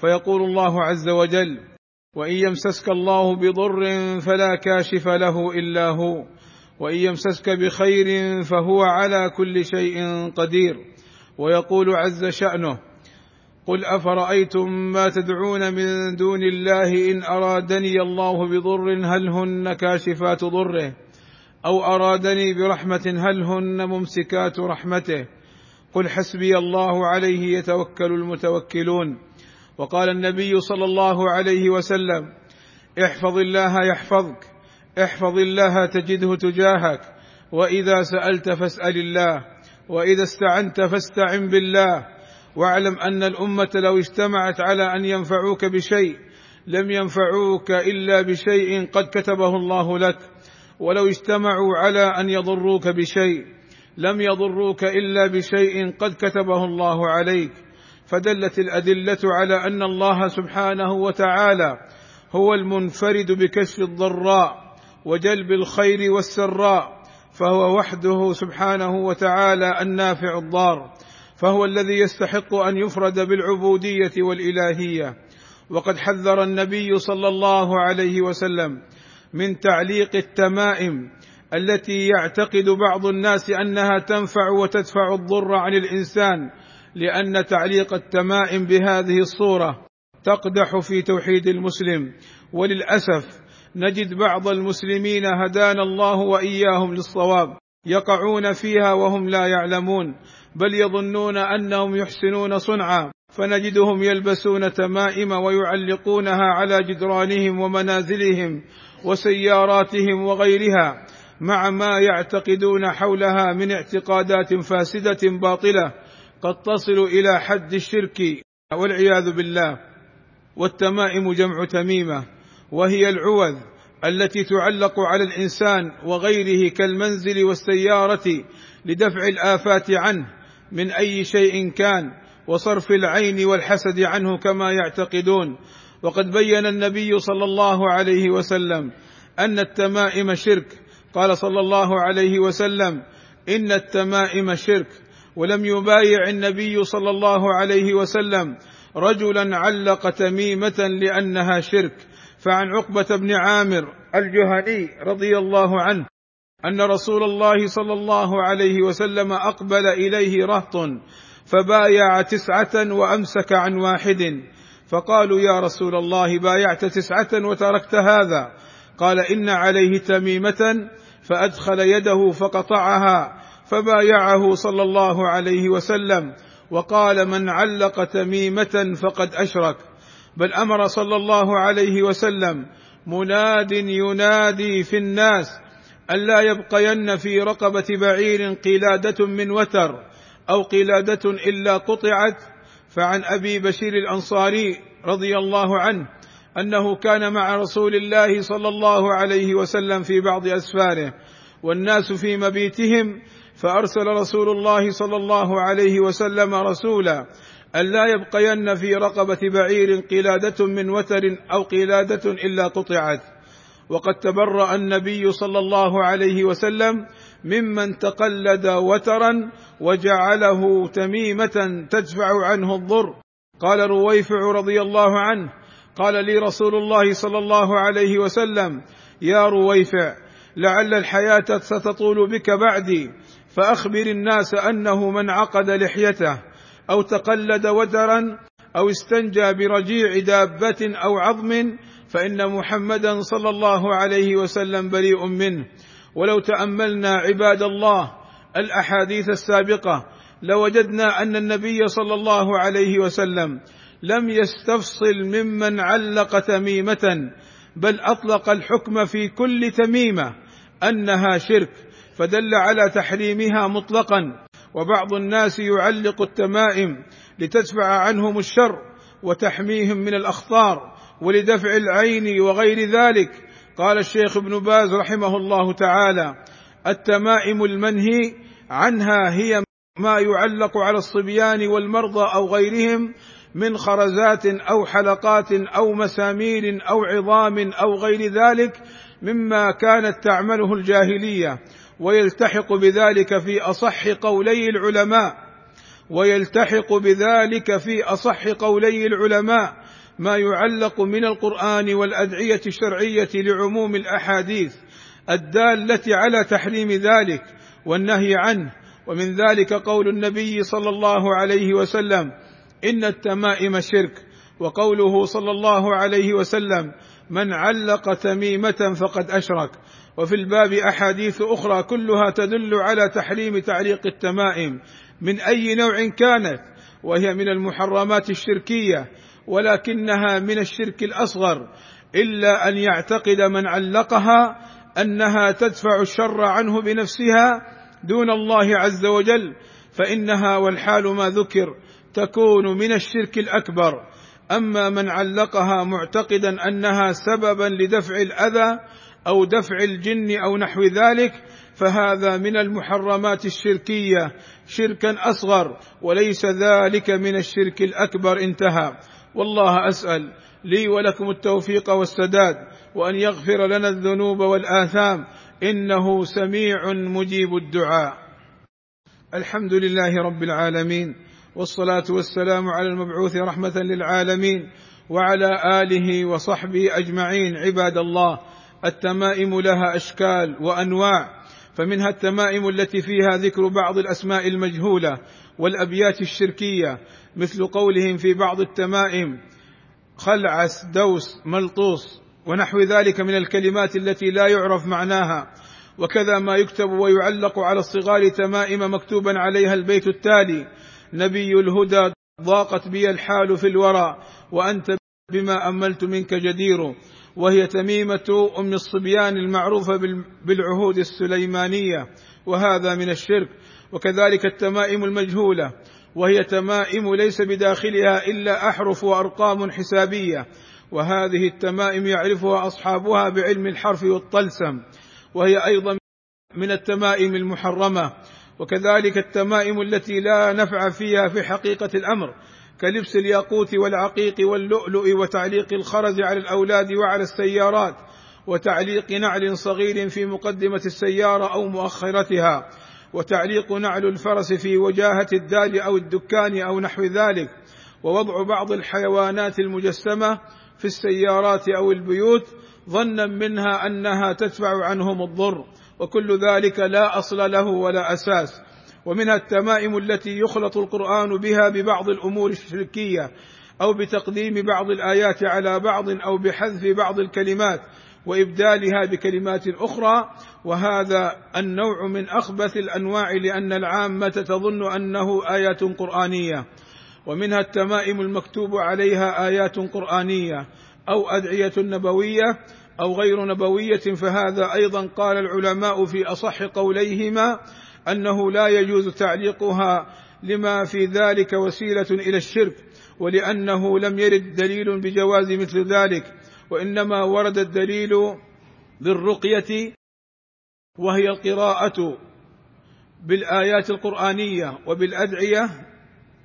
فيقول الله عز وجل وإن يمسسك الله بضر فلا كاشف له إلا هو وإن يمسسك بخير فهو على كل شيء قدير ويقول عز شأنه قل أفرأيتم ما تدعون من دون الله إن أرادني الله بضر هل هن كاشفات ضره أو أرادني برحمة هل هن ممسكات رحمته؟ قل حسبي الله عليه يتوكل المتوكلون وقال النبي صلى الله عليه وسلم احفظ الله يحفظك احفظ الله تجده تجاهك وإذا سألت فاسأل الله وإذا استعنت فاستعن بالله. واعلم أن الأمة لو اجتمعت على أن ينفعوك بشيء لم ينفعوك إلا بشيء قد كتبه الله لك. ولو اجتمعوا على أن يضروك بشيء لم يضروك إلا بشيء قد كتبه الله عليك. فدلت الأدلة على أن الله سبحانه وتعالى هو المنفرد بكشف الضراء وجلب الخير والسراء فهو وحده سبحانه وتعالى النافع الضار فهو الذي يستحق أن يفرد بالعبودية والإلهية. وقد حذر النبي صلى الله عليه وسلم من تعليق التمائم التي يعتقد بعض الناس أنها تنفع وتدفع الضر عن الإنسان لأن تعليق التمائم بهذه الصورة تقدح في توحيد المسلم. وللأسف نجد بعض المسلمين هدانا الله وإياهم للصواب يقعون فيها وهم لا يعلمون بل يظنون أنهم يحسنون صنعا فنجدهم يلبسون تمائم ويعلقونها على جدرانهم ومنازلهم وسياراتهم وغيرها مع ما يعتقدون حولها من اعتقادات فاسدة باطلة. قد تصل إلى حد الشرك والعياذ بالله والتمائم جمع تميمة وهي العوذ التي تعلق على الإنسان وغيره كالمنزل والسيارة لدفع الآفات عنه من أي شيء كان وصرف العين والحسد عنه كما يعتقدون. وقد بين النبي صلى الله عليه وسلم أن التمائم شرك. قال صلى الله عليه وسلم إن التمائم شرك. ولم يبايع النبي صلى الله عليه وسلم رجلا علق تميمة لأنها شرك. فعن عقبة بن عامر الجهني رضي الله عنه أن رسول الله صلى الله عليه وسلم أقبل إليه رهط فبايع تسعة وأمسك عن واحد. فقالوا يا رسول الله بايعت تسعة وتركت هذا. قال إن عليه تميمة فأدخل يده فقطعها. فبايعه صلى الله عليه وسلم وقال من علق تميمة فقد أشرك. بل أمر صلى الله عليه وسلم مناد ينادي في الناس الا يبقين في رقبة بعير قلادة من وتر أو قلادة إلا قطعت. فعن أبي بشير الأنصاري رضي الله عنه أنه كان مع رسول الله صلى الله عليه وسلم في بعض أسفاره والناس في مبيتهم فأرسل رسول الله صلى الله عليه وسلم رسولا ألا يبقين في رقبة بعير قلادة من وتر أو قلادة إلا قطعت. وقد تبرأ النبي صلى الله عليه وسلم ممن تقلد وترا وجعله تميمة تدفع عنه الضر. قال رويفع رضي الله عنه قال لي رسول الله صلى الله عليه وسلم يا رويفع لعل الحياة ستطول بك بعدي فأخبر الناس أنه من عقد لحيته أو تقلد وترا أو استنجى برجيع دابة أو عظم فإن محمدا صلى الله عليه وسلم بريء منه. ولو تأملنا عباد الله الأحاديث السابقة لوجدنا أن النبي صلى الله عليه وسلم لم يستفصل ممن علق تميمة بل أطلق الحكم في كل تميمة أنها شرك. فدل على تحريمها مطلقا. وبعض الناس يعلق التمائم لتدفع عنهم الشر وتحميهم من الأخطار ولدفع العين وغير ذلك. قال الشيخ ابن باز رحمه الله تعالى التمائم المنهي عنها هي ما يعلق على الصبيان والمرضى أو غيرهم من خرزات أو حلقات أو مسامير أو عظام أو غير ذلك مما كانت تعمله الجاهلية. ويلتحق بذلك في أصح قولي العلماء ويلتحق بذلك في أصح قولي العلماء ما يعلق من القرآن والأدعية الشرعية لعموم الأحاديث الدالة على تحريم ذلك والنهي عنه. ومن ذلك قول النبي صلى الله عليه وسلم إن التمائم شرك وقوله صلى الله عليه وسلم من علق تميمة فقد أشرك. وفي الباب أحاديث أخرى كلها تدل على تحريم تعليق التمائم من أي نوع كانت وهي من المحرمات الشركية ولكنها من الشرك الأصغر إلا أن يعتقد من علقها أنها تدفع الشر عنه بنفسها دون الله عز وجل فإنها والحال ما ذكر تكون من الشرك الأكبر. أما من علقها معتقدا أنها سببا لدفع الأذى أو دفع الجن أو نحو ذلك فهذا من المحرمات الشركية. شركا أصغر وليس ذلك من الشرك الأكبر. انتهى. والله أسأل لي ولكم التوفيق والسداد وأن يغفر لنا الذنوب والآثام. إنه سميع مجيب الدعاء. الحمد لله رب العالمين. والصلاة والسلام على المبعوث رحمة للعالمين وعلى آله وصحبه أجمعين. عباد الله التمائم لها أشكال وأنواع فمنها التمائم التي فيها ذكر بعض الأسماء المجهولة والأبيات الشركية مثل قولهم في بعض التمائم خلعس دوس ملطوس ونحو ذلك من الكلمات التي لا يعرف معناها وكذا ما يكتب ويعلق على الصغار تمائم مكتوبا عليها البيت التالي نبي الهدى ضاقت بي الحال في الورى وأنت بما أملت منك جدير. وهي تميمة أم الصبيان المعروفه بالعهود السليمانية. وهذا من الشرك وكذلك التمائم المجهولة. وهي تمائم ليس بداخلها إلا أحرف وأرقام حسابية. وهذه التمائم يعرفها أصحابها بعلم الحرف والطلسم. وهي أيضا من التمائم المحرمة. وكذلك التمائم التي لا نفع فيها في حقيقة الأمر كلبس الياقوت والعقيق واللؤلؤ وتعليق الخرز على الأولاد وعلى السيارات وتعليق نعل صغير في مقدمة السيارة أو مؤخرتها وتعليق نعل الفرس في وجاهة الدار أو الدكان أو نحو ذلك ووضع بعض الحيوانات المجسمة في السيارات أو البيوت ظنا منها أنها تدفع عنهم الضر. وكل ذلك لا أصل له ولا أساس. ومنها التمائم التي يخلط القرآن بها ببعض الأمور الشركية أو بتقديم بعض الآيات على بعض أو بحذف بعض الكلمات وإبدالها بكلمات أخرى. وهذا النوع من أخبث الأنواع لأن العامة تظن أنه آيات قرآنية. ومنها التمائم المكتوب عليها آيات قرآنية أو أدعية نبوية أو غير نبوية فهذا أيضا قال العلماء في أصح قوليهما أنه لا يجوز تعليقها لما في ذلك وسيلة إلى الشرك ولأنه لم يرد دليل بجواز مثل ذلك وإنما ورد الدليل بالرقية وهي القراءة بالآيات القرآنية وبالأدعية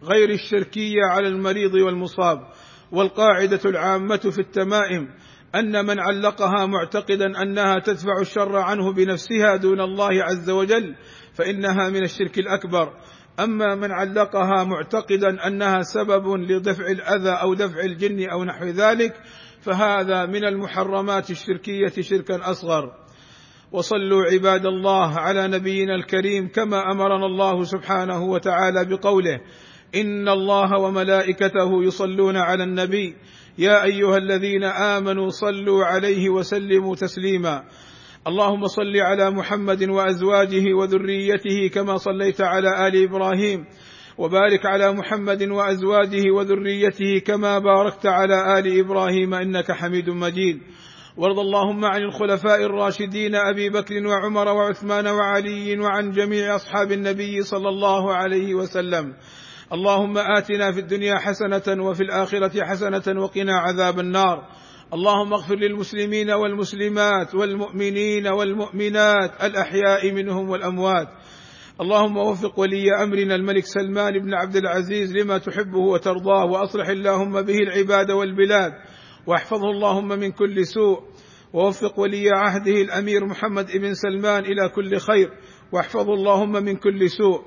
غير الشركية على المريض والمصاب والقاعدة العامة في التمائم أن من علقها معتقدا أنها تدفع الشر عنه بنفسها دون الله عز وجل فإنها من الشرك الأكبر. أما من علقها معتقدا أنها سبب لدفع الأذى أو دفع الجن أو نحو ذلك فهذا من المحرمات الشركية شركا أصغر. وصلوا عباد الله على نبينا الكريم كما أمرنا الله سبحانه وتعالى بقوله ان الله وملائكته يصلون على النبي. يا ايها الذين امنوا صلوا عليه وسلموا تسليما. اللهم صل على محمد وازواجه وذريته كما صليت على ال إبراهيم. وبارك على محمد وازواجه وذريته كما باركت على ال إبراهيم انك حميد مجيد. وارض اللهم عن الخلفاء الراشدين ابي بكر وعمر وعثمان وعلي وعن جميع اصحاب النبي صلى الله عليه وسلم. اللهم آتنا في الدنيا حسنة وفي الآخرة حسنة وقنا عذاب النار. اللهم اغفر للمسلمين والمسلمات والمؤمنين والمؤمنات الأحياء منهم والأموات. اللهم وفق ولي أمرنا الملك سلمان بن عبد العزيز لما تحبه وترضاه وأصلح اللهم به العباد والبلاد واحفظه اللهم من كل سوء. ووفق ولي عهده الأمير محمد بن سلمان إلى كل خير واحفظه اللهم من كل سوء.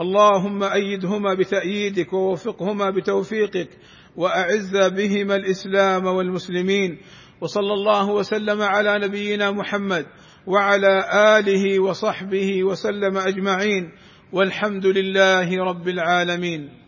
اللهم أيدهما بتأييدك ووفقهما بتوفيقك وأعز بهما الإسلام والمسلمين وصلى الله وسلم على نبينا محمد وعلى آله وصحبه وسلم أجمعين والحمد لله رب العالمين